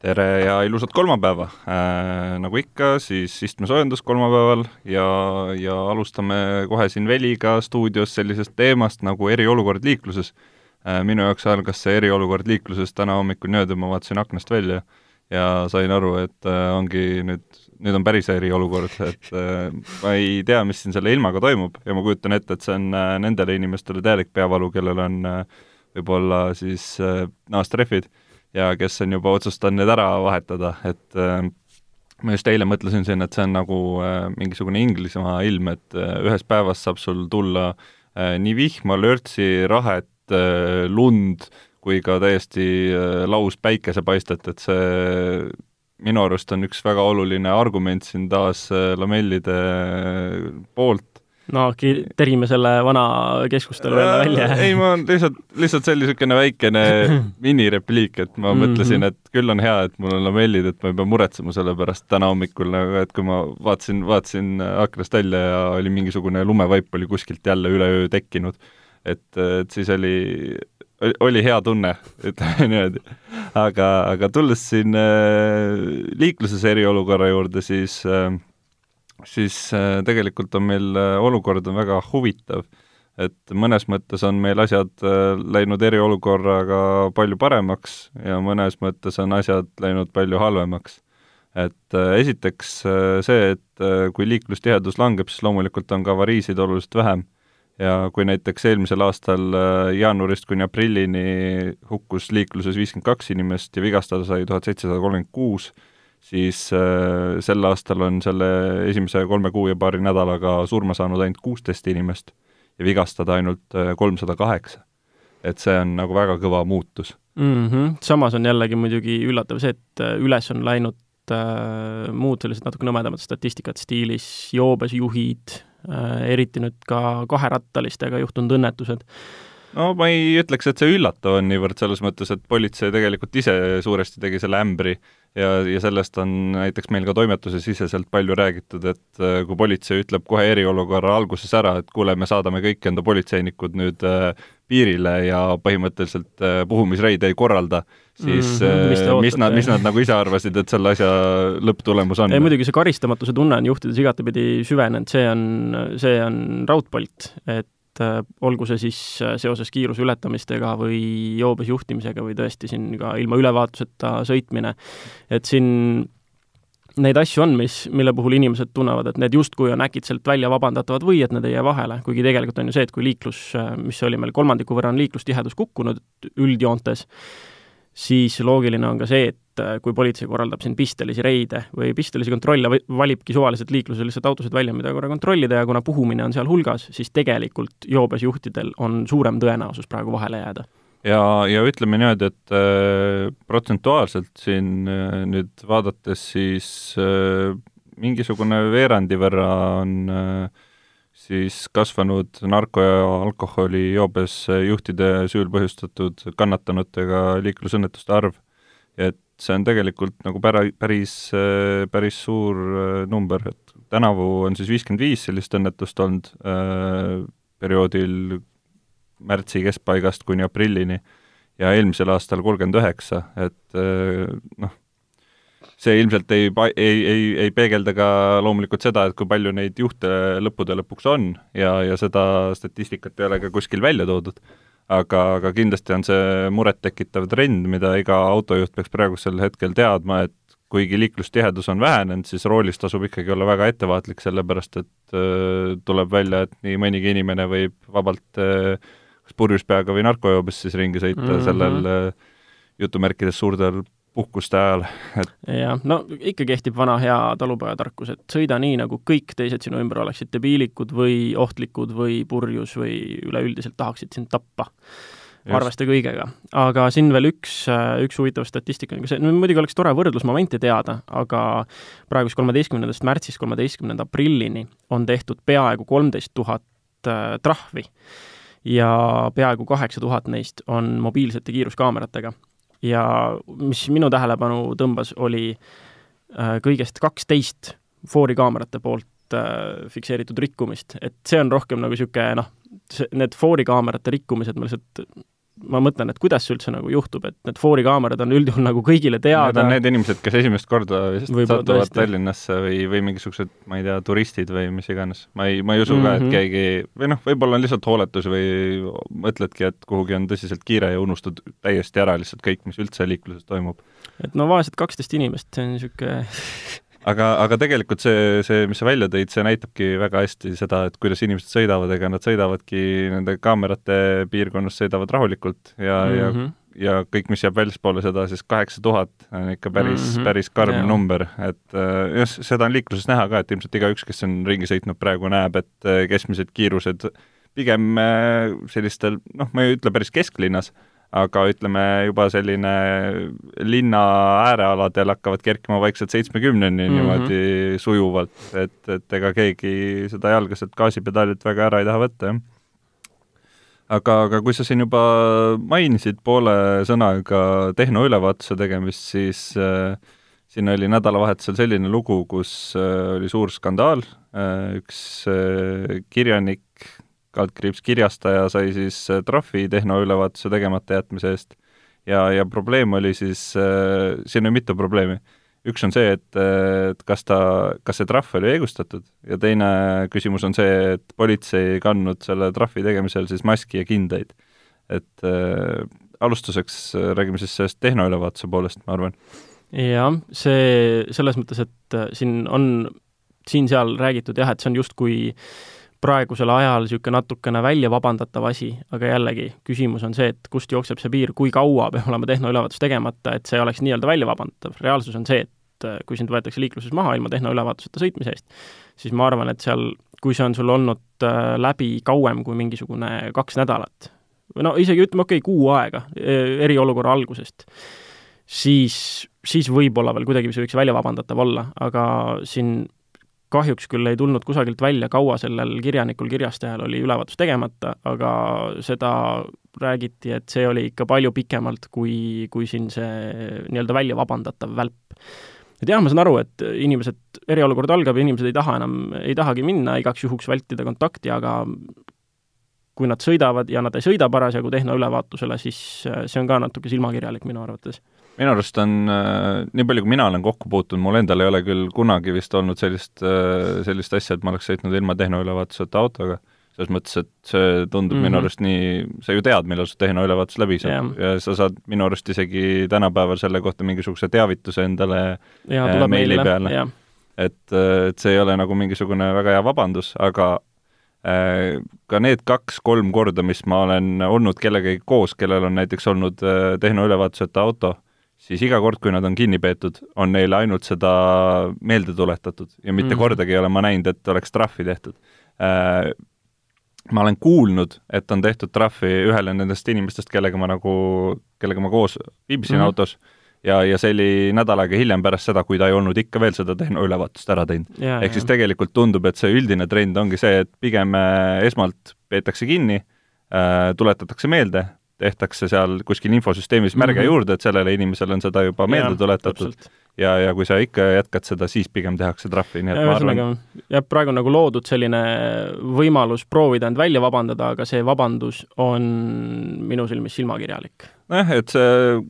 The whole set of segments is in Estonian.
tere ja ilusat kolmapäeva äh,! Nagu ikka, siis istmesoojendus kolmapäeval ja, ja alustame kohe siin Veliga stuudios sellisest teemast nagu eriolukord liikluses äh,. minu jaoks algas see eriolukord liikluses täna hommikul niimoodi, ma vaatasin aknast välja ja sain aru, et äh, ongi nüüd, nüüd on päris eriolukord, et äh, ma ei tea, mis siin selle ilmaga toimub ja ma kujutan ette, et see on äh, nendele inimestele täielik peavalu, kellel on äh, võib-olla siis äh, naastrehvid ja kes on juba otsustanud need ära vahetada, et äh, ma just eile mõtlesin siin, et see on nagu äh, mingisugune Inglismaa ilm, et äh, ühes päevas saab sul tulla äh, nii vihma, lörtsi, rahet äh,, lund kui ka täiesti äh, laus päikesepaistet, et see minu arust on üks väga oluline argument siin taas äh, lamellide äh, poolt, no terime selle vana keskustelu jälle välja. ei, ma lihtsalt, lihtsalt see oli niisugune väikene minirepliik, et ma mm -hmm. mõtlesin, et küll on hea, et mul on lamellid, et ma ei pea muretsema selle pärast täna hommikul nagu, et kui ma vaatasin, vaatasin aknast välja ja oli mingisugune lumevaip oli kuskilt jälle üleöö tekkinud, et, et siis oli, oli hea tunne, ütleme niimoodi. aga, aga tulles siin äh, liikluses eriolukorra juurde, siis äh, siis äh, tegelikult on meil äh, olukord on väga huvitav. et mõnes mõttes on meil asjad äh, läinud eriolukorraga palju paremaks ja mõnes mõttes on asjad läinud palju halvemaks. et esiteks see, et kui liiklustihedus langeb, siis loomulikult on ka avariisid oluliselt vähem ja kui näiteks eelmisel aastal jaanuarist kuni aprillini hukkus liikluses viiskümmend kaks inimest ja vigastada sai tuhat seitsesada kolmkümmend kuus, siis äh, sel aastal on selle esimese kolme kuu ja paari nädalaga surma saanud ainult kuusteist inimest ja vigastada ainult äh, kolmsada kaheksa. et see on nagu väga kõva muutus mm. -hmm. samas on jällegi muidugi üllatav see, et äh, üles on läinud äh, muud sellised natuke nõmedamad statistikad stiilis joobes juhid äh,, eriti nüüd ka kaherattalistega juhtunud õnnetused no ma ei ütleks, et see üllatav on niivõrd selles mõttes, et politsei tegelikult ise suuresti tegi selle ämbri ja, ja sellest on näiteks meil ka toimetuse siseselt palju räägitud, et äh, kui politsei ütleb kohe eriolukorra alguses ära, et kuule, me saadame kõik enda politseinikud nüüd äh, piirile ja põhimõtteliselt äh, puhumisreide ei korralda, siis mm mis, mis nad, mis nad nagu ise arvasid, et selle asja lõpptulemus on? ei muidugi see karistamatuse tunne on juhtides igatepidi süvenenud, see on, see on raudpolt, et et äh, olgu see siis äh, seoses kiiruse ületamistega või joobes juhtimisega või tõesti siin ka ilma ülevaatuseta sõitmine, et siin neid asju on, mis, mille puhul inimesed tunnevad, et need justkui on äkitselt välja vabandatavad või et need ei jää vahele, kuigi tegelikult on ju see, et kui liiklus, äh, mis oli meil kolmandiku võrra, on liiklustihedus kukkunud üldjoontes, siis loogiline on ka see, et äh, kui politsei korraldab siin pistelisi reide või pistelisi kontrolle, valibki suvaliselt liiklusel lihtsalt autosid välja, mida korra kontrollida ja kuna puhumine on sealhulgas, siis tegelikult joobes juhtidel on suurem tõenäosus praegu vahele jääda. ja, ja ütleme niimoodi, et äh, protsentuaalselt siin äh, nüüd vaadates siis äh, mingisugune veerandi võrra on äh, siis kasvanud narko- ja alkoholijoobes juhtide süül põhjustatud kannatanutega liiklusõnnetuste arv. et see on tegelikult nagu pära-, päris, päris suur äh, number, et tänavu on siis viiskümmend viis sellist õnnetust olnud äh, perioodil märtsi keskpaigast kuni aprillini ja eelmisel aastal kolmkümmend üheksa, et äh, noh, see ilmselt ei, ei, ei, ei peegelda ka loomulikult seda, et kui palju neid juhte lõppude lõpuks on ja, ja seda statistikat ei ole ka kuskil välja toodud. Aga, aga kindlasti on see murettekitav trend, mida iga autojuht peaks praegusel hetkel teadma, et kuigi liiklustihedus on vähenenud, siis roolis tasub ikkagi olla väga ettevaatlik, sellepärast et äh, tuleb välja, et nii mõnigi inimene võib vabalt äh, kas purjus peaga või narkojoobes siis ringi sõita mm -hmm. sellel äh, jutumärkides suurtel puhkuste ajal, et jah, no ikka kehtib vana hea talupojatarkus, et sõida nii, nagu kõik teised sinu ümber oleksid debiilikud või ohtlikud või purjus või üleüldiselt tahaksid sind tappa. arveste kõigega. aga siin veel üks, üks huvitav statistika, see no muidugi oleks tore võrdlusmomenti teada, aga praegust kolmeteistkümnendast märtsist kolmeteistkümnenda aprillini on tehtud peaaegu kolmteist tuhat äh, trahvi ja peaaegu kaheksa tuhat neist on mobiilsete kiiruskaameratega. Ja mis minu tähelepanu tõmbas, oli äh, kõigest kaksteist Fori kaamerate poolt äh, fikseeritud rikkumist, et see on rohkem nagu niisugune noh, need Fori kaamerate rikkumised ma lihtsalt ma mõtlen, et kuidas see üldse nagu juhtub, et need Fori kaamerad on üldjuhul nagu kõigile teada. Need on need inimesed, kes esimest korda satuvad tõesti. Tallinnasse või, või mingisugused, ma ei tea, turistid või mis iganes. ma ei, ma ei usu mm -hmm. ka, et mhm. keegi, või noh, võib-olla on lihtsalt hooletus või mõtledki, et kuhugi on tõsiselt kiire ja unustad täiesti ära lihtsalt kõik, mis üldse liikluses toimub. et no vaesed kaksteist inimest, see on niisugune aga, aga tegelikult see, see, mis sa välja tõid, see näitabki väga hästi seda, et kuidas inimesed sõidavad, ega nad sõidavadki nende kaamerate piirkonnas, sõidavad rahulikult ja mm, -hmm. ja mhm. ja kõik, mis jääb väljaspoole seda, siis kaheksa tuhat on ikka päris mm, -hmm. päris karm yeah. number, et äh, jah, seda on liikluses näha ka, et ilmselt igaüks, kes on ringi sõitnud praegu, näeb, et äh, keskmised kiirused pigem äh, sellistel, noh, ma ei ütle päris kesklinnas, aga ütleme juba selline linna äärealadel hakkavad kerkima vaikselt seitsmekümneni mm -hmm. niimoodi sujuvalt, et, et ega keegi seda jalga sealt gaasipedaalilt väga ära ei taha võtta, jah. aga, aga kui sa siin juba mainisid poole sõnaga tehnoülevaatuse tegemist, siis äh, siin oli nädalavahetusel selline lugu, kus äh, oli suur skandaal äh,, üks äh, kirjanik kaldkriips kirjastaja sai siis äh, trahvi tehnoülevaatuse tegemata jätmise eest ja, ja probleem oli siis, äh, siin on mitu probleemi. üks on see, et, äh, et kas ta, kas see trahv oli õigustatud ja teine küsimus on see, et politsei ei kandnud selle trahvi tegemisel siis maski ja kindaid. et äh, alustuseks räägime siis sellest tehnoülevaatuse poolest, ma arvan. jah, see selles mõttes, et siin on siin-seal räägitud jah, et see on justkui äh, praegusel ajal niisugune natukene välja vabandatav asi, aga jällegi, küsimus on see, et kust jookseb see piir, kui kaua peab olema tehnoülevaatus tegemata, et see oleks nii-öelda välja vabandatav. reaalsus on see, et äh, kui sind võetakse liikluses maha ilma tehnoülevaatuseta sõitmise eest, siis ma arvan, et seal, kui see on sul olnud äh, läbi kauem kui mingisugune kaks nädalat, või no isegi ütleme, okei okay,, kuu aega e, eriolukorra algusest, siis, siis võib-olla veel kuidagi see võiks välja vabandatav olla, aga siin kahjuks küll ei tulnud kusagilt välja, kaua sellel kirjanikul, kirjastajal oli ülevaatus tegemata, aga seda räägiti, et see oli ikka palju pikemalt kui, kui siin see nii-öelda välja vabandatav välp. et jah, ma saan aru, et inimesed, eriolukord algab ja inimesed ei taha enam, ei tahagi minna igaks juhuks vältida kontakti, aga kui nad sõidavad ja nad ei sõida parasjagu tehnoülevaatusele, siis see on ka natuke silmakirjalik minu arvates minu arust on äh,, nii palju kui mina olen kokku puutunud, mul endal ei ole küll kunagi vist olnud sellist äh,, sellist asja, et ma oleks sõitnud ilma tehnoülevaatuseta autoga, selles mõttes, et see tundub mm -hmm. minu mhm. arust nii, sa ju tead, millal su tehnoülevaatus läbi saab yeah. ja sa saad minu arust isegi tänapäeval selle kohta mingisuguse teavituse endale ja, äh, meili peale. et, äh, et see ei ole nagu mingisugune väga hea vabandus, aga ka need kaks-kolm korda, mis ma olen olnud kellegagi koos, kellel on näiteks olnud tehnoülevaatuseta auto, siis iga kord, kui nad on kinni peetud, on neile ainult seda meelde tuletatud ja mitte mm -hmm. kordagi ei ole ma näinud, et oleks trahvi tehtud äh,. ma olen kuulnud, et on tehtud trahvi ühele nendest inimestest, kellega ma nagu, kellega ma koos viibisin mm -hmm. autos, ja, ja see oli nädal aega hiljem pärast seda, kui ta ei olnud ikka veel seda tehnoülevaatust ära teinud. ehk siis tegelikult tundub, et see üldine trend ongi see, et pigem äh, esmalt peetakse kinni äh,, tuletatakse meelde, tehtakse seal kuskil infosüsteemis märge mm -hmm. juurde, et sellele inimesele on seda juba meelde tuletatud ja, ja kui sa ikka jätkad seda, siis pigem tehakse trahvi, nii et ja, ma arvan jah, praegu on nagu loodud selline võimalus proovida end välja vabandada, aga see vabandus on minu silmis silmakirjalik. nojah, et see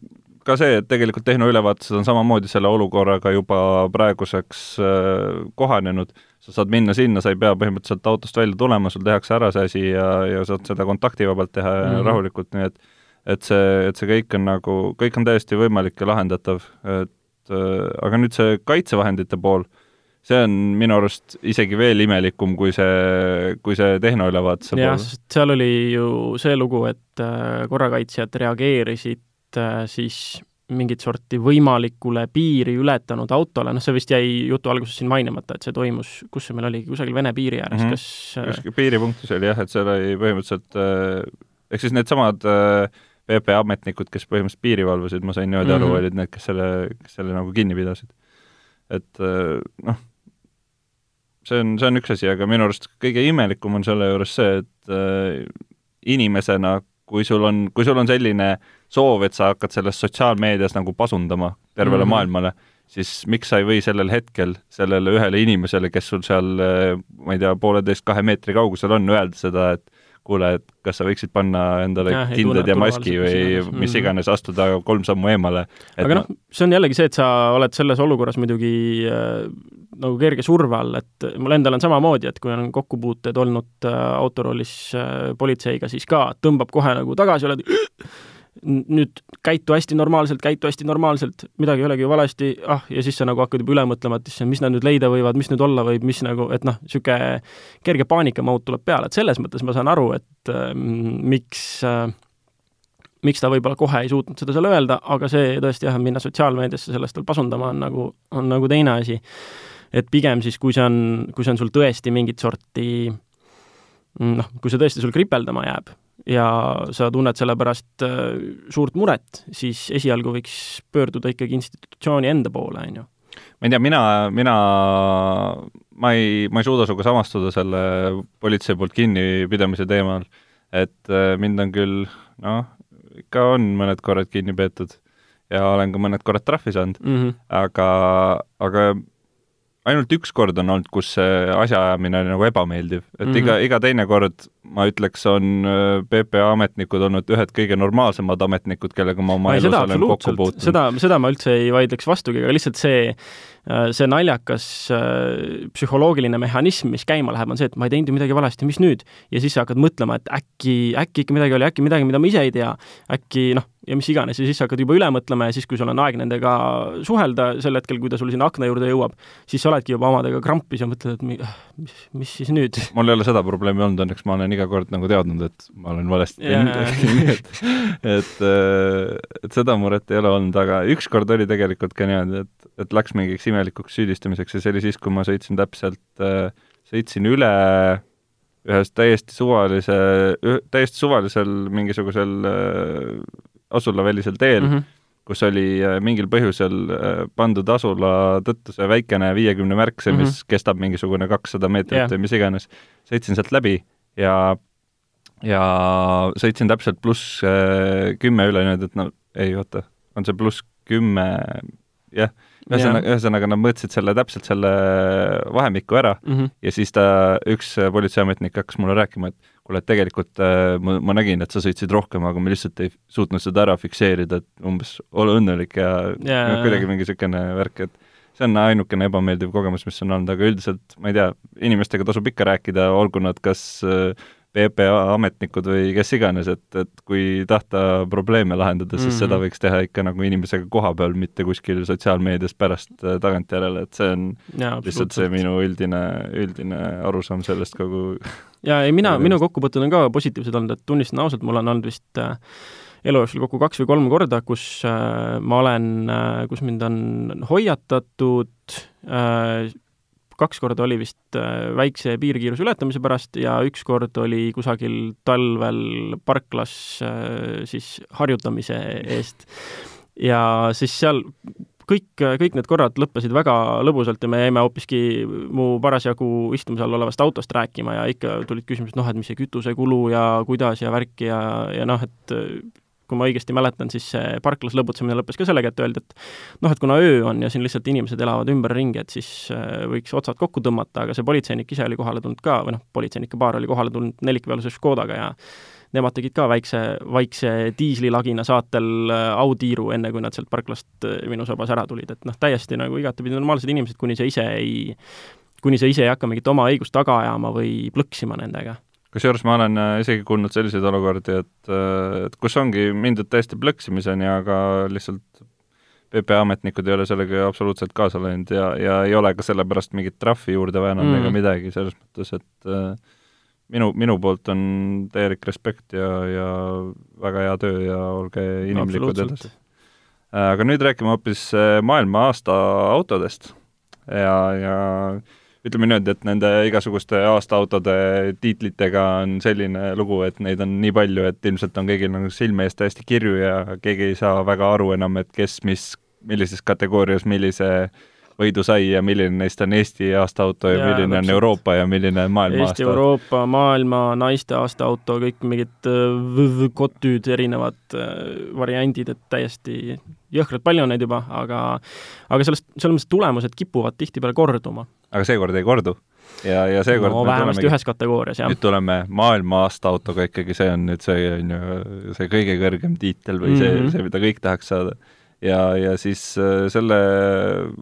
ka see, et tegelikult tehnoülevaatused on samamoodi selle olukorraga juba praeguseks äh, kohanenud sa saad minna sinna, sa ei pea põhimõtteliselt autost välja tulema, sul tehakse ära see asi ja, ja saad seda kontaktivabalt teha mm -hmm. rahulikult, nii et et see, et see kõik on nagu, kõik on täiesti võimalik ja lahendatav, et äh, aga nüüd see kaitsevahendite pool, see on minu arust isegi veel imelikum kui see, kui see tehnoülevaatuse pool. jah, sest seal oli ju see lugu, et äh, korrakaitsjad reageerisid siis mingit sorti võimalikule piiri ületanud autole, noh, see vist jäi jutu alguses siin mainimata, et see toimus, kus see meil oligi, kusagil Vene piiri ääres mm, -hmm. kas kuskil piiripunktis oli jah, et seal oli põhimõtteliselt äh, ehk siis needsamad äh, PPA ametnikud, kes põhimõtteliselt piiri valvasid, ma sain niimoodi mm -hmm. aru, Mhm. olid need, kes selle, kes selle nagu kinni pidasid. et äh, noh, see on, see on üks asi, aga minu arust kõige imelikum on selle juures see, et äh, inimesena, kui sul on, kui sul on selline soov, et sa hakkad selles sotsiaalmeedias nagu pasundama tervele mm. -hmm. maailmale, siis miks sa ei või sellel hetkel sellele ühele inimesele, kes sul seal, äh, ma ei tea, pooleteist-kahe meetri kaugusel on, öelda seda, et kuule, et kas sa võiksid panna endale ja, kindad ja maski või mis iganes. mis Mhm. iganes, astuda kolm sammu eemale. aga noh, see on jällegi see, et sa oled selles olukorras muidugi äh, nagu kerge surve all, et mul endal on samamoodi, et kui on kokkupuuted olnud äh, autoroolis äh, politseiga, siis ka tõmbab kohe nagu tagasi, oled nüüd käitu hästi normaalselt, käitu hästi normaalselt, midagi ei olegi ju valesti, ah, ja siis sa nagu hakkad juba üle mõtlema, et issand, mis nad nüüd leida võivad, mis nüüd olla võib, mis nagu, et noh, niisugune kerge paanikamaut tuleb peale, et selles mõttes ma saan aru, et äh, miks äh, miks ta võib-olla kohe ei suutnud seda seal öelda, aga see tõesti jah, minna sotsiaalmeediasse sellest veel pasundama on nagu, on nagu teine asi. et pigem siis, kui see on, kui see on sul tõesti mingit sorti noh, kui see tõesti sul kripeldama jääb ja sa tunned selle pärast äh, suurt muret, siis esialgu võiks pöörduda ikkagi institutsiooni enda poole, on ju. ma ei tea, mina, mina, ma ei, ma ei suuda sinuga samastuda selle politsei poolt kinnipidamise teemal, et äh, mind on küll noh, ikka on mõned korrad kinni peetud ja olen ka mõned korrad trahvi saanud, Mm -hmm. aga, aga ainult üks kord on olnud, kus see asjaajamine oli nagu ebameeldiv, et mm -hmm. iga, iga teine kord ma ütleks, on äh, PPA ametnikud olnud ühed kõige normaalsemad ametnikud, kellega ma oma elus olen kokku puutunud. seda, seda ma üldse ei vaidleks vastugi, aga lihtsalt see, see naljakas äh, psühholoogiline mehhanism, mis käima läheb, on see, et ma ei teinud ju midagi valesti, mis nüüd? ja siis sa hakkad mõtlema, et äkki, äkki ikka midagi oli, äkki midagi, mida ma ise ei tea, äkki noh, ja mis iganes, ja siis sa hakkad juba üle mõtlema ja siis, kui sul on aeg nendega suhelda, sel hetkel, kui ta sul sinna akna juurde jõuab, siis sa oledki juba omadega krampis ja mõtled, et mi, mis, mis siis nüüd? mul ei ole seda probleemi olnud, õnneks ma olen iga kord nagu teadnud, et ma olen valesti teinud, nii et, et, et seda muret ei ole olnud, aga ükskord oli tegelikult ka niimoodi, et, et läks mingiks imelikuks süüdistamiseks ja see oli siis, kui ma sõitsin täpselt, sõitsin üle ühest täiesti suvalise, täiesti suvalisel mingisugusel äh, asulavälisel teel mm. -hmm. kus oli äh, mingil põhjusel äh, pandud asula tõttu see väikene viiekümne märk, see, mis mm. -hmm. kestab mingisugune kakssada meetrit yeah. või mis iganes, sõitsin sealt läbi ja ja sõitsin täpselt pluss äh, kümme üle niimoodi, et no ei, oota, on see pluss kümme, jah, ühesõnaga, ühesõnaga nad mõõtsid selle, täpselt selle vahemiku ära Mm -hmm. ja siis ta, üks politseiametnik hakkas mulle rääkima, et kuule, et tegelikult äh, ma, ma nägin, et sa sõitsid rohkem, aga me lihtsalt ei suutnud seda ära fikseerida, et umbes ole õnnelik ja Jaa. no, kuidagi mingi niisugune värk, et see on ainukene ebameeldiv kogemus, mis on olnud, aga üldiselt ma ei tea, inimestega tasub ikka rääkida, olgu nad kas äh, PPA ametnikud või kes iganes, et, et kui tahta probleeme lahendada, siis mm. -hmm. seda võiks teha ikka nagu inimesega koha peal, mitte kuskil sotsiaalmeedias pärast äh, tagantjärele, et see on jaa, lihtsalt see minu üldine, üldine arusaam sellest kogu ja ei, mina, minu kokkupuuted on ka positiivsed olnud, et tunnistan ausalt, mul on olnud vist äh, elu jooksul kokku kaks või kolm korda, kus äh, ma olen äh,, kus mind on hoiatatud äh,, kaks korda oli vist äh, väikse piirkiiruse ületamise pärast ja üks kord oli kusagil talvel parklas äh, siis harjutamise eest. ja siis seal kõik, kõik need korrad lõppesid väga lõbusalt ja me jäime hoopiski mu parasjagu istumise all olevast autost rääkima ja ikka tulid küsimused, noh, et mis see kütusekulu ja kuidas ja värki ja, ja noh, et kui ma õigesti mäletan, siis see parklas lõbutsemine lõppes ka sellega, et öeldi, et noh, et kuna öö on ja siin lihtsalt inimesed elavad ümberringi, et siis äh, võiks otsad kokku tõmmata, aga see politseinik ise oli kohale tulnud ka, või noh, politseinike paar oli kohale tulnud nelikveolise Škodaga ja nemad tegid ka väikse, vaikse diislilagina saatel äh, autiiru, enne kui nad sealt parklast äh, minu sabas ära tulid, et noh, täiesti nagu igatepidi normaalsed inimesed, kuni sa ise ei, kuni sa ise ei hakka mingit oma õigust taga ajama või plõksima nendega. Kusjuures ma olen äh, isegi kuulnud selliseid olukordi, et, äh, et kus ongi mindud täiesti plõksimiseni, aga lihtsalt PPA ametnikud ei ole sellega absoluutselt kaasa läinud ja, ja ei ole ka sellepärast mingit trahvi juurde väänanud mm. ega midagi, selles mõttes, et äh, minu, minu poolt on täielik respekt ja, ja väga hea töö ja olge inimlikud edasi. aga nüüd räägime hoopis äh, maailma aasta autodest ja, ja ütleme niimoodi, et nende igasuguste aastaautode tiitlitega on selline lugu, et neid on nii palju, et ilmselt on kõigil nagu silme ees täiesti kirju ja keegi ei saa väga aru enam, et kes mis, millises kategoorias millise võidu sai ja milline neist on Eesti aastaauto ja, ja milline täpselt. on Euroopa ja milline on maailma Eesti, Euroopa, maailma, naiste aastaauto, kõik mingid äh, kotüüd, erinevad äh, variandid, et täiesti jõhkralt palju on neid juba, aga aga sellest, selles mõttes tulemused kipuvad tihtipeale korduma. aga seekord ei kordu? ja, ja seekord no vähemasti ühes kategoorias, jah. nüüd tuleme maailma aastaautoga ikkagi, see on nüüd see, on ju, see kõige kõrgem tiitel või mm -hmm. see, mhm. see, mida kõik tahaks saada. Ja, ja siis äh, selle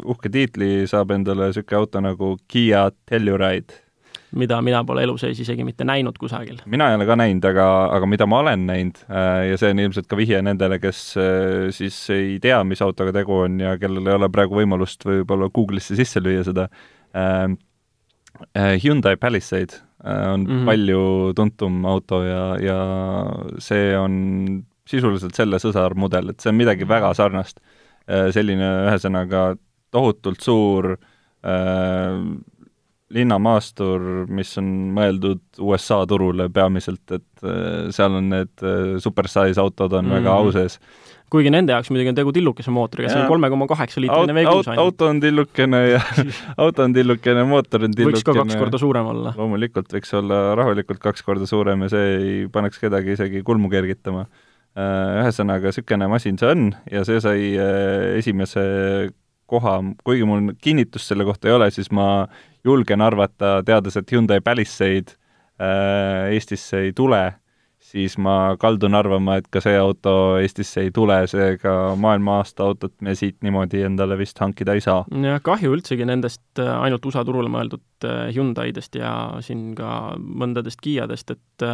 uhke tiitli saab endale niisugune auto nagu Kiia Telluride mida mina pole elu sees isegi mitte näinud kusagil. mina ei ole ka näinud, aga, aga mida ma olen näinud äh, ja see on ilmselt ka vihje nendele, kes äh, siis ei tea, mis autoga tegu on ja kellel ei ole praegu võimalust võib-olla Google'isse sisse lüüa seda, äh, Hyundai Palisade on mm -hmm. palju tuntum auto ja, ja see on sisuliselt selle sõsarmudel, et see on midagi väga sarnast. selline ühesõnaga tohutult suur äh, linnamaastur, mis on mõeldud USA turule peamiselt, et äh, seal on need äh, supersize autod on mm väga au sees. kuigi nende jaoks muidugi on tegu tillukese mootoriga, see on kolme koma kaheksa liitrine V6 ainult. auto on tillukene ja auto on tillukene, mootor on tillukene. võiks ka kaks korda suurem olla. loomulikult võiks olla rahulikult kaks korda suurem ja see ei paneks kedagi isegi kulmu kergitama. Äh, ühesõnaga, niisugune masin see on ja see sai esimese koha, kuigi mul kinnitust selle kohta ei ole, siis ma julgen arvata, teades, et Hyundai Palisade äh, Eestisse ei tule, siis ma kaldun arvama, et ka see auto Eestisse ei tule, seega maailma aasta autot me siit niimoodi endale vist hankida ei saa. jah, kahju üldsegi nendest äh, ainult USA turule mõeldud äh, Hyundaidest ja siin ka mõndadest Kiiadest, et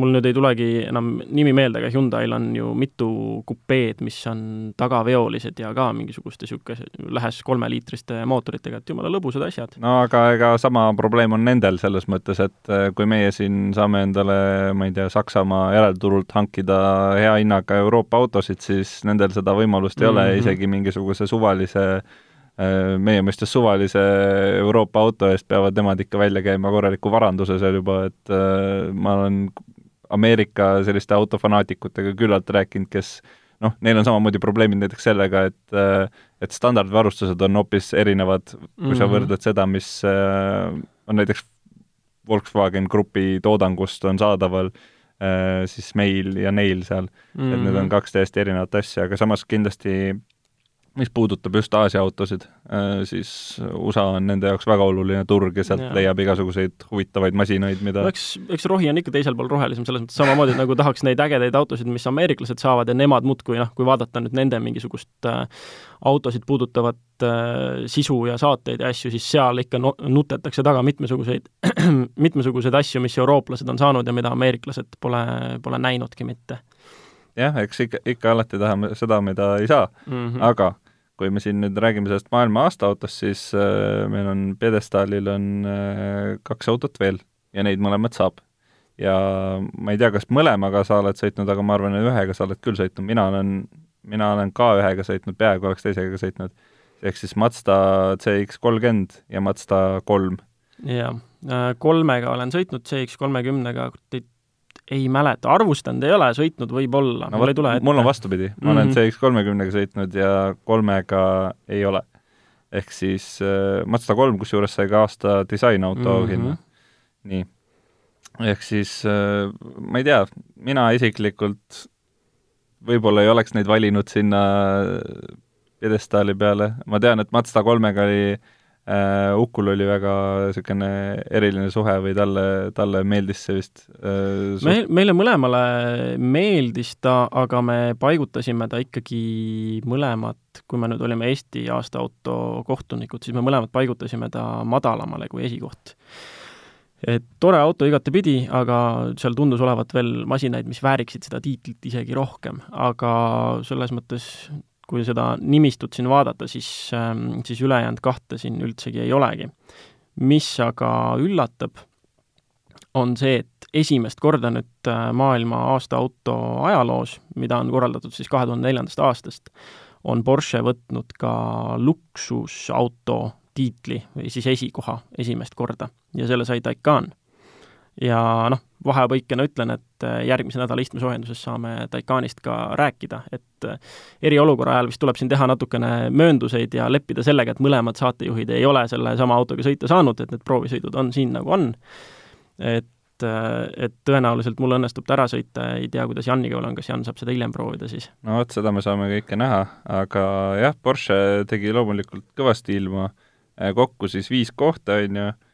mul nüüd ei tulegi enam nimi meelde, aga Hyundai'l on ju mitu kupeed, mis on tagaveolised ja ka mingisuguste niisuguse lähes kolmeliitriste mootoritega, et jumala lõbusad asjad. no aga ega sama probleem on nendel selles mõttes, et äh, kui meie siin saame endale, ma ei tea, Saksamaa järelturult hankida hea hinnaga Euroopa autosid, siis nendel seda võimalust ei mm -hmm. ole, mhm. isegi mingisuguse suvalise äh, meie mõistes suvalise Euroopa auto eest peavad nemad ikka välja käima korraliku varanduse seal juba, et äh, ma olen Ameerika selliste autofanaatikutega küllalt rääkinud, kes noh, neil on samamoodi probleemid näiteks sellega, et et standardvarustused on hoopis erinevad, kui mm -hmm. sa mhm. võrdled seda, mis äh, on näiteks Volkswagen Grupi toodangust on saadaval äh, siis meil ja neil seal mm, -hmm. et need on mhm. kaks täiesti erinevat asja, aga samas kindlasti mis puudutab just Aasia autosid, äh, siis USA on nende jaoks väga oluline turg ja sealt ja. leiab igasuguseid huvitavaid masinaid, mida no eks, eks rohi on ikka teisel pool rohelisem, selles mõttes samamoodi, nagu tahaks neid ägedaid autosid, mis ameeriklased saavad ja nemad muudkui noh, kui vaadata nüüd nende mingisugust äh, autosid puudutavat äh, sisu ja saateid ja asju, siis seal ikka no, nutetakse taga mitmesuguseid, mitmesuguseid asju, mis eurooplased on saanud ja mida ameeriklased pole, pole näinudki mitte jah, eks ikka, ikka alati tahame seda, mida ei saa mm, -hmm. aga kui me siin nüüd räägime sellest maailma aastaautost, siis äh, meil on pjedestaalil on äh, kaks autot veel ja neid mõlemat saab. ja ma ei tea, kas mõlemaga sa oled sõitnud, aga ma arvan, et ühega sa oled küll sõitnud, mina olen, mina olen ka ühega sõitnud, peaaegu oleks teisega sõitnud. ehk siis Mazda CX kolmkümmend ja Mazda kolm. jah, kolmega olen sõitnud, CX kolmekümnega ei mäleta, arvustanud ei ole, sõitnud võib-olla no,, mul ei tule ette. mul on vastupidi, ma olen mm -hmm. CX-kolmekümnega sõitnud ja kolmega ei ole. ehk siis äh, Mazda kolm, kusjuures sai ka aasta disainauto mm -hmm. auhinna. nii. ehk siis äh, ma ei tea, mina isiklikult võib-olla ei oleks neid valinud sinna pjedestaali peale, ma tean, et Mazda kolmega oli äh, äh, Ukul oli väga niisugune eriline suhe või talle, talle meeldis see vist äh, suht... meil, meile mõlemale meeldis ta, aga me paigutasime ta ikkagi mõlemad, kui me nüüd olime Eesti aastaauto kohtunikud, siis me mõlemad paigutasime ta madalamale kui esikoht. Et tore auto igatepidi, aga seal tundus olevat veel masinaid, mis vääriksid seda tiitlit isegi rohkem, aga selles mõttes kui seda nimistut siin vaadata, siis, ähm, siis ülejäänud kahte siin üldsegi ei olegi. mis aga üllatab, on see, et esimest korda nüüd äh, maailma aasta auto ajaloos, mida on korraldatud siis kahe tuhande neljandast aastast, on Porsche võtnud ka luksusauto tiitli või siis esikoha esimest korda ja selle sai Taikan. ja noh, vahepõikena ütlen, et äh, järgmise nädala istmesoojenduses saame Taikanist ka rääkida, et äh, eriolukorra ajal vist tuleb siin teha natukene möönduseid ja leppida sellega, et mõlemad saatejuhid ei ole sellesama autoga sõita saanud, et need proovisõidud on siin, nagu on. et et tõenäoliselt mul õnnestub ta ära sõita, ei tea, kuidas Janiga olen, kas Jan saab seda hiljem proovida siis? no vot, seda me saame kõike näha, aga jah, Porsche tegi loomulikult kõvasti ilma, kokku siis viis kohta, on ju, Äh,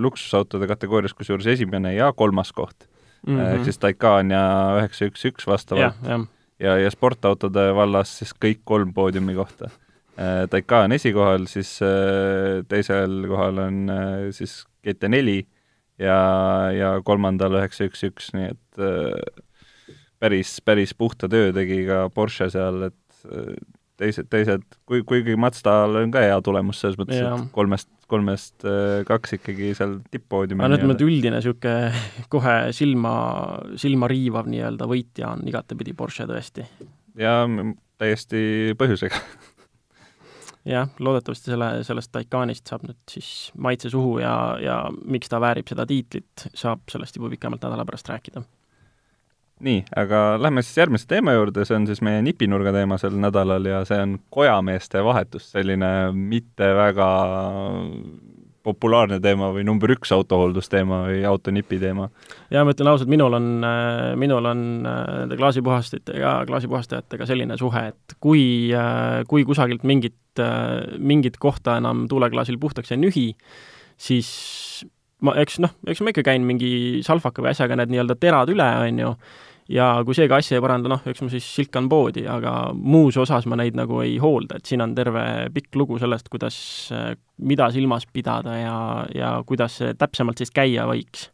luksusautode kategoorias kusjuures esimene ja kolmas koht mm. -hmm. ehk siis Taycan ja üheksa üks üks vastavalt. ja, ja, ja sportautode vallas siis kõik kolm poodiumi kohta. Äh, Taycan esikohal, siis äh, teisel kohal on siis GT4 ja, ja kolmandal üheksa üks üks, nii et päris, päris puhta töö tegi ka Porsche seal, et teised, teised, kui, kuigi Mazdal on ka hea tulemus selles mõttes, et kolmest, kolmest äh, kaks ikkagi seal tipppoodiumil aga et üldine niisugune kohe silma, silma riivav nii-öelda võitja on igatepidi Porsche tõesti. ja täiesti põhjusega. Jah, loodetavasti selle, sellest Taycanist saab nüüd siis maitse suhu ja, ja miks ta väärib seda tiitlit, saab sellest juba pikemalt nädala pärast rääkida nii, aga lähme siis järgmise teema juurde, see on siis meie nipinurga teema sel nädalal ja see on kojameeste vahetus, selline mitte väga populaarne teema või number üks autohooldusteema või autonipi teema? jaa, ma ütlen ausalt, minul on, minul on nende klaasipuhastitega, klaasipuhastajatega selline suhe, et kui, kui kusagilt mingit, mingit kohta enam tuuleklaasil puhtaks ei nühi, siis ma, eks noh, eks ma ikka käin mingi salvaka või asjaga need nii-öelda terad üle, on ju, ja kui see ka asja ei paranda, noh, eks ma siis silkan poodi, aga muus osas ma neid nagu ei hoolda, et siin on terve pikk lugu sellest, kuidas, mida silmas pidada ja, ja kuidas see täpsemalt siis käia võiks.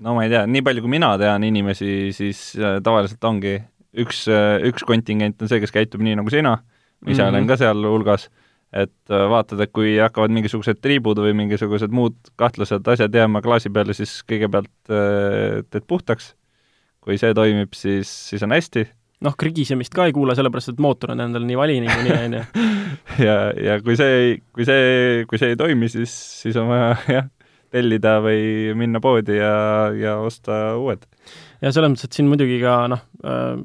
no ma ei tea, nii palju kui mina tean inimesi, siis äh, tavaliselt ongi üks, äh, üks kontingent on see, kes käitub nii nagu sina, ise mm -hmm. olen ka sealhulgas et äh, vaatad, et kui hakkavad mingisugused triibud või mingisugused muud kahtlased asjad jääma klaasi peale, siis kõigepealt äh, teed puhtaks, kui see toimib, siis, siis on hästi. noh, krigisemist ka ei kuule, sellepärast et mootor on endal nii vali niikuinii, on ju. ja, ja kui see ei, kui see, kui see ei toimi, siis, siis on vaja jah, tellida või minna poodi ja, ja osta uued. ja selles mõttes, et siin muidugi ka noh äh,,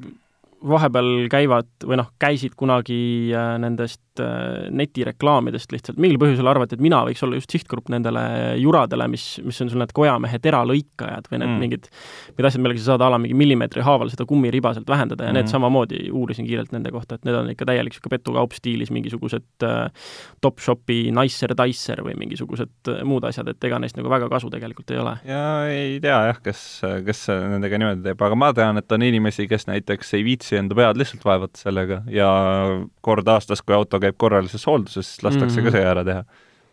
vahepeal käivad või noh, käisid kunagi äh, nendest äh, netireklaamidest lihtsalt, mingil põhjusel arvati, et mina võiks olla just sihtgrupp nendele juradele, mis, mis on sul need kojamehe teralõikajad või need mm. mingid, mingid asjad, millega sa saad a la mingi millimeetri haaval seda kummiriba sealt vähendada ja mm. need samamoodi uurisin kiirelt nende kohta, et need on ikka täielik niisugune petukaup stiilis mingisugused äh, Topshopi Nicer-Dicer või mingisugused äh, muud asjad, et ega neist nagu väga kasu tegelikult ei ole. ja ei tea jah, kes, kes nendega niimoodi teeb, aga ma tean, et on inimesi, kes näiteks ei viitsi enda pead lihtsalt vaevata sellega ja kord aastas, kui auto käib korralises hoolduses, siis lastakse mm -hmm. ka see ära teha.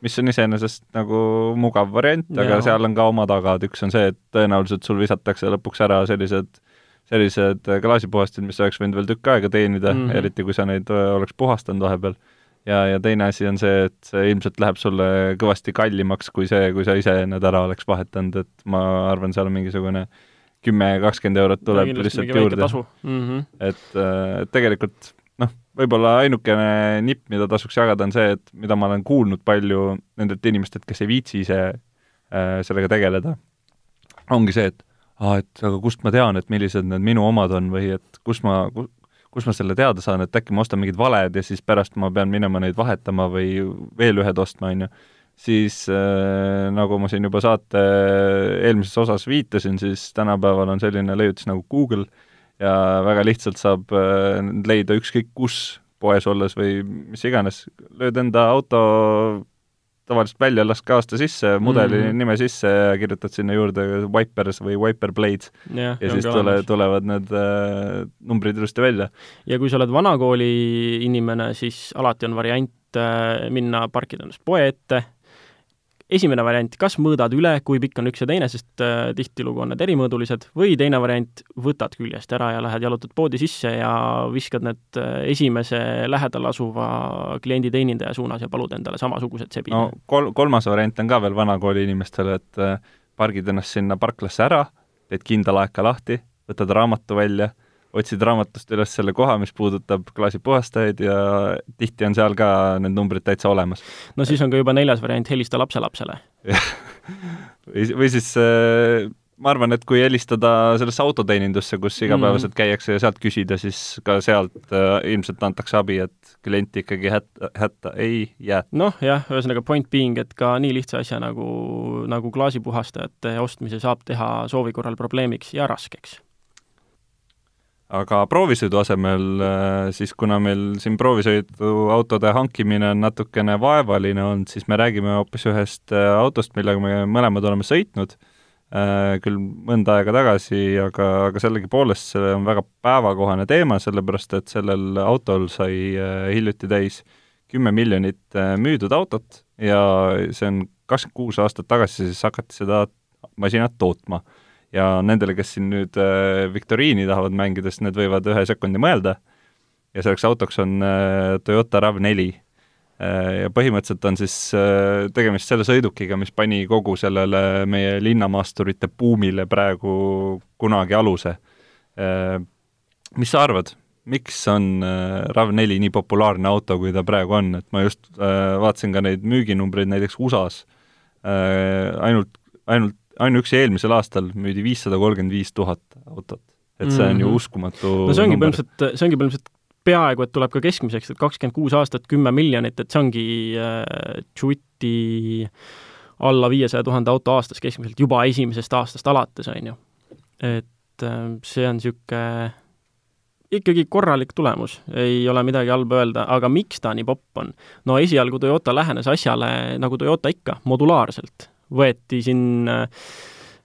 mis on iseenesest nagu mugav variant, aga seal on ka oma tagad, üks on see, et tõenäoliselt sul visatakse lõpuks ära sellised sellised klaasipuhastid, mis oleks võinud veel tükk aega teenida mm, -hmm. eriti kui sa neid oleks puhastanud vahepeal. ja, ja teine asi on see, et see ilmselt läheb sulle kõvasti kallimaks kui see, kui sa ise need ära oleks vahetanud, et ma arvan, seal on mingisugune kümme, kakskümmend eurot tuleb lihtsalt juurde. Mm -hmm. et, et tegelikult noh, võib-olla ainukene nipp, mida tasuks jagada, on see, et mida ma olen kuulnud palju nendelt inimestelt, kes ei viitsi ise äh, sellega tegeleda, ongi see, et aa, et aga kust ma tean, et millised need minu omad on või et kus ma, kus ma selle teada saan, et äkki ma ostan mingid valed ja siis pärast ma pean minema neid vahetama või veel ühed ostma, on ju, siis äh, nagu ma siin juba saate eelmises osas viitasin, siis tänapäeval on selline leiutis nagu Google ja väga lihtsalt saab äh, leida ükskõik kus poes olles või mis iganes, lööd enda auto tavaliselt välja, lask aasta sisse, mudeli mm -hmm. nime sisse ja kirjutad sinna juurde Wipers või Wiper Blades ja, ja siis tule, tulevad need äh, numbrid ilusti välja. ja kui sa oled vanakooli inimene, siis alati on variant äh, minna parkida ennast poe ette esimene variant, kas mõõdad üle, kui pikk on üks ja teine, sest äh, tihtilugu on need erimõõdulised, või teine variant, võtad küljest ära ja lähed jalutad poodi sisse ja viskad need äh, esimese lähedal asuva klienditeenindaja suunas ja palud endale samasugused sebid. no kol-, kolmas variant on ka veel vanakooli inimestele, et äh, pargid ennast sinna parklasse ära, teed kindla laeka lahti, võtad raamatu välja, otsid raamatust üles selle koha, mis puudutab klaasipuhastajaid ja tihti on seal ka need numbrid täitsa olemas. no siis on ka juba neljas variant, helista lapselapsele või, või siis äh, ma arvan, et kui helistada sellesse autoteenindusse, kus igapäevaselt mm. käiakse ja sealt küsida, siis ka sealt äh, ilmselt antakse abi, et klient ikkagi hätta, hätta ei jää. noh, jah, ühesõnaga point being, et ka nii lihtsa asja nagu, nagu klaasipuhastajate ostmise saab teha soovi korral probleemiks ja raskeks aga proovisõidu asemel äh, siis, kuna meil siin proovisõiduautode hankimine on natukene vaevaline olnud, siis me räägime hoopis ühest äh, autost, millega me mõlemad oleme sõitnud äh, küll mõnda aega tagasi, aga, aga sellegipoolest see on väga päevakohane teema, sellepärast et sellel autol sai hiljuti täis kümme miljonit müüdud autot ja see on kakskümmend kuus aastat tagasi, siis hakati seda masinat tootma. Ja nendele, kes siin nüüd viktoriini tahavad mängida, siis need võivad ühe sekundi mõelda. Ja selleks autoks on Toyota RAV4. Äh, ja põhimõtteliselt on siis äh, tegemist selle sõidukiga, mis pani kogu sellele meie linnamaasturite buumile praegu kunagi aluse. Äh, mis sa arvad, miks on RAV4 nii populaarne auto, kui ta praegu on, et ma just vaatasin ka neid müüginumbreid näiteks USA-s, ainult, ainult, ainuüksi eelmisel aastal müüdi viissada kolmkümmend viis tuhat autot. et see on mm -hmm. ju mhm. uskumatu no see ongi põhimõtteliselt, see ongi põhimõtteliselt peaaegu et tuleb ka keskmiseks, et kakskümmend kuus aastat, kümme miljonit, et see ongi äh, Juti alla viiesaja tuhande auto aastas keskmiselt juba esimesest aastast alates, on ju. et äh, see on niisugune ikkagi korralik tulemus, ei ole midagi halba öelda, aga miks ta nii popp on? no esialgu Toyota lähenes asjale nagu Toyota ikka, modulaarselt. Võeti siin äh,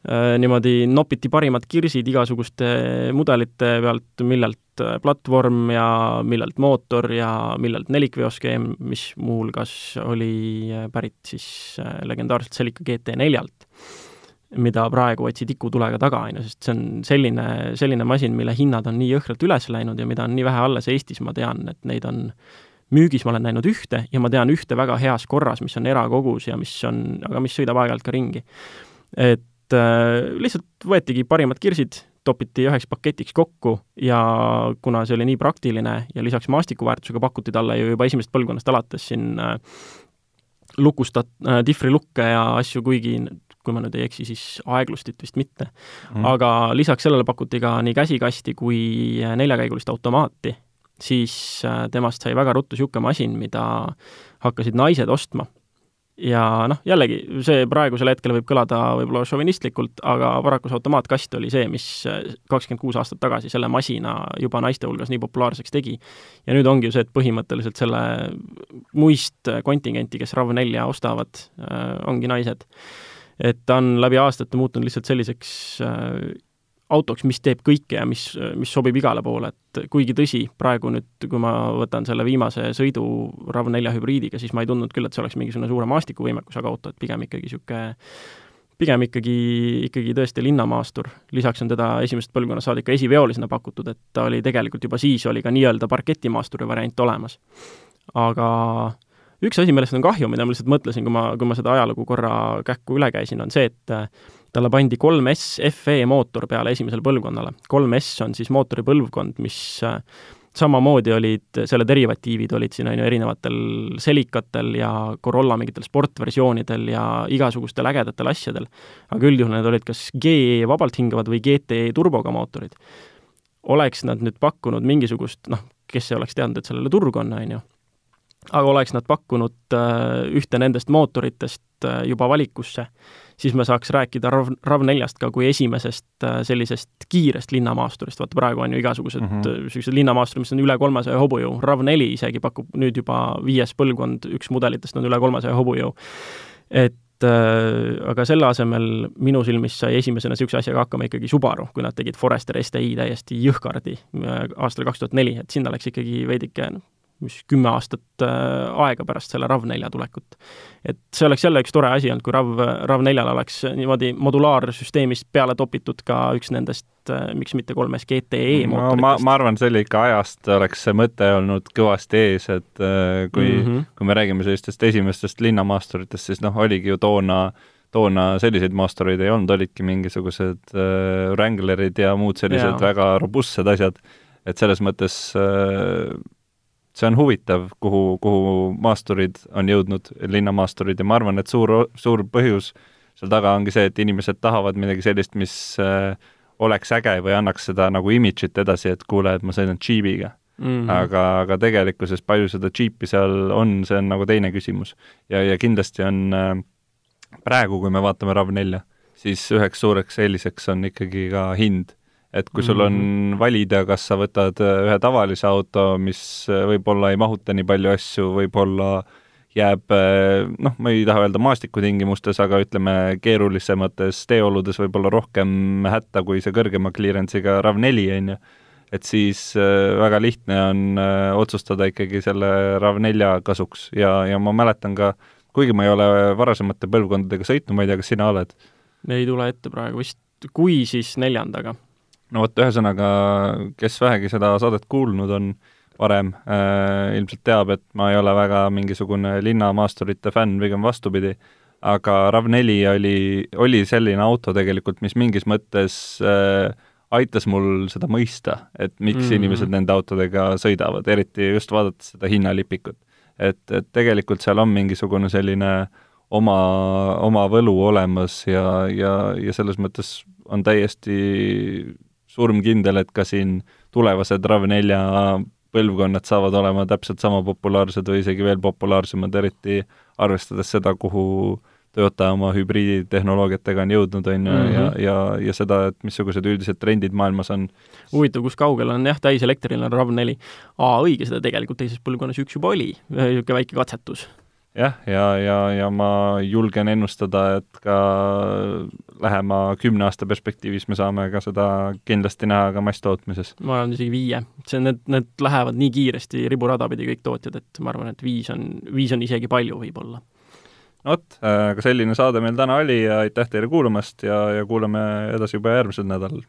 Äh, niimoodi nopiti parimad kirsid igasuguste mudelite pealt, millelt äh, platvorm ja millelt mootor ja millelt nelikveoskeem, mis muuhulgas oli äh, pärit siis legendaarselt Celica GT4-lt, mida praegu otsi tikutulega taga, on ju, sest see on selline, selline masin, mille hinnad on nii jõhkralt üles läinud ja mida on nii vähe alles Eestis, ma tean, et neid on müügis ma olen näinud ühte ja ma tean ühte väga heas korras, mis on erakogus ja mis on, aga mis sõidab aeg-ajalt ka ringi. et äh, lihtsalt võetigi parimad kirsid, topiti üheks paketiks kokku ja kuna see oli nii praktiline ja lisaks maastikuväärtusega pakuti talle ju juba esimesest põlvkonnast alates siin äh, lukustat- äh,, difrilukke ja asju, kuigi kui ma nüüd ei eksi, siis aeglustit vist mitte. Mm.. aga lisaks sellele pakuti ka nii käsikasti kui neljakäigulist automaati, siis äh, temast sai väga ruttu niisugune masin, mida hakkasid naised ostma ja noh, jällegi, see praegusel hetkel võib kõlada võib-olla šovinistlikult, aga paraku see automaatkast oli see, mis kakskümmend kuus aastat tagasi selle masina juba naiste hulgas nii populaarseks tegi. ja nüüd ongi ju see, et põhimõtteliselt selle muist kontingenti, kes RAV4 ostavad, äh, ongi naised. et ta on läbi aastate muutunud lihtsalt selliseks äh, autoks, mis teeb kõike ja mis, mis sobib igale poole, et kuigi tõsi, praegu nüüd, kui ma võtan selle viimase sõidu RAV4 hübriidiga, siis ma ei tundnud küll, et see oleks mingisugune suure maastikuvõimekusega auto, et pigem ikkagi niisugune pigem ikkagi, ikkagi tõesti linnamaastur, lisaks on teda esimesest põlvkonnast saadik ka esiveolisena pakutud, et ta oli tegelikult juba siis, oli ka nii-öelda parketimaasturi variant olemas. aga üks asi, millest on kahju, mida ma lihtsalt mõtlesin, kui ma, kui ma seda ajalugu korra kähku üle käisin, on see, et talle pandi 3S FE mootor peale esimesele põlvkonnale. 3S on siis mootori põlvkond, mis äh, samamoodi olid, selle derivatiivid olid siin, on ju, erinevatel selikatel ja Corolla mingitel sportversioonidel ja igasugustel ägedatel asjadel. aga üldjuhul need olid kas GE vabalt hingavad või GT turboga mootorid. oleks nad nüüd pakkunud mingisugust, noh, kes ei oleks teadnud, et sellele turg on, on ju, aga oleks nad pakkunud äh, ühte nendest mootoritest äh, juba valikusse, siis me saaks rääkida RAV, RAV4-st ka kui esimesest äh, sellisest kiirest linnamaasturist, vaata praegu on ju igasugused mm -hmm. linnamaasturid, mis on üle kolmesaja hobujõu, RAV4 isegi pakub nüüd juba viies põlvkond, üks mudelitest on üle kolmesaja hobujõu. et äh, aga selle asemel minu silmis sai esimesena niisuguse asjaga hakkama ikkagi Subaru, kui nad tegid Forester STi täiesti jõhkardi äh, aastal kaks tuhat neli, et sinna läks ikkagi veidike mis kümme aastat äh, aega pärast selle RAV4 tulekut. et see oleks jälle üks tore asi olnud, kui RAV, RAV4-le oleks niimoodi modulaarsüsteemist peale topitud ka üks nendest, äh, miks mitte kolmes GTE no ma, ma arvan, sellike ajast oleks see mõte olnud kõvasti ees, et äh, kui mm, -hmm. kui me räägime sellistest esimestest linnamaasturitest, siis noh, oligi ju toona toona selliseid maastureid ei olnud, olidki mingisugused äh, Wranglerid ja muud sellised Jaa. väga robustsed asjad, et selles mõttes äh, see on huvitav, kuhu, kuhu maasturid on jõudnud, linnamaasturid, ja ma arvan, et suur, suur põhjus seal taga ongi see, et inimesed tahavad midagi sellist, mis äh, oleks äge või annaks seda nagu imidžit edasi, et kuule, et ma sõidan džiibiga mm. -hmm. aga, aga tegelikkuses palju seda džiipi seal on, see on nagu teine küsimus. ja, ja kindlasti on äh, praegu, kui me vaatame RAV4, siis üheks suureks eeliseks on ikkagi ka hind. Et kui sul on Mhm. valida, kas sa võtad äh, ühe tavalise auto, mis äh, võib-olla ei mahuta nii palju asju, võib-olla jääb äh, noh, ma ei taha öelda maastikutingimustes, aga ütleme, keerulisemates teeoludes võib-olla rohkem hätta kui see kõrgema clearance'iga RAV4, on ju, et siis väga lihtne on otsustada ikkagi selle RAV4 kasuks ja, ja ma mäletan ka, kuigi ma ei ole varasemate põlvkondadega sõitnud, ma ei tea, kas sina oled? ei tule ette praegu vist, kui siis neljandaga. No vot, ühesõnaga, kes vähegi seda saadet kuulnud on varem äh,, ilmselt teab, et ma ei ole väga mingisugune linnamaasturite fänn, pigem vastupidi, aga RAV4 oli, oli selline auto tegelikult, mis mingis mõttes äh, aitas mul seda mõista, et miks mm. -hmm. inimesed nende autodega sõidavad, eriti just vaadates seda hinnalipikut. et, et tegelikult seal on mingisugune selline oma, oma võlu olemas ja, ja, ja selles mõttes on täiesti surmkindel, et ka siin tulevased RAV4 põlvkonnad saavad olema täpselt sama populaarsed või isegi veel populaarsemad, eriti arvestades seda, kuhu Toyota oma hübriiditehnoloogiatega on jõudnud, on ju, ja, Mhm. ja, ja seda, et missugused üldised trendid maailmas on. huvitav, kus kaugel on jah, täiselektriline RAV4. aa, õige, seda tegelikult teises põlvkonnas üks juba oli, niisugune väike katsetus. Jah, ja, ja, ja ma julgen ennustada, et ka lähema kümne aasta perspektiivis me saame ka seda kindlasti näha ka masstootmises. ma arvan isegi viie. see, need, need lähevad nii kiiresti riburada pidi kõik tootjad, et ma arvan, et viis on, viis on isegi palju võib-olla. vot, aga selline saade meil täna oli ja aitäh teile kuulamast ja, ja kuulame edasi juba järgmisel nädalal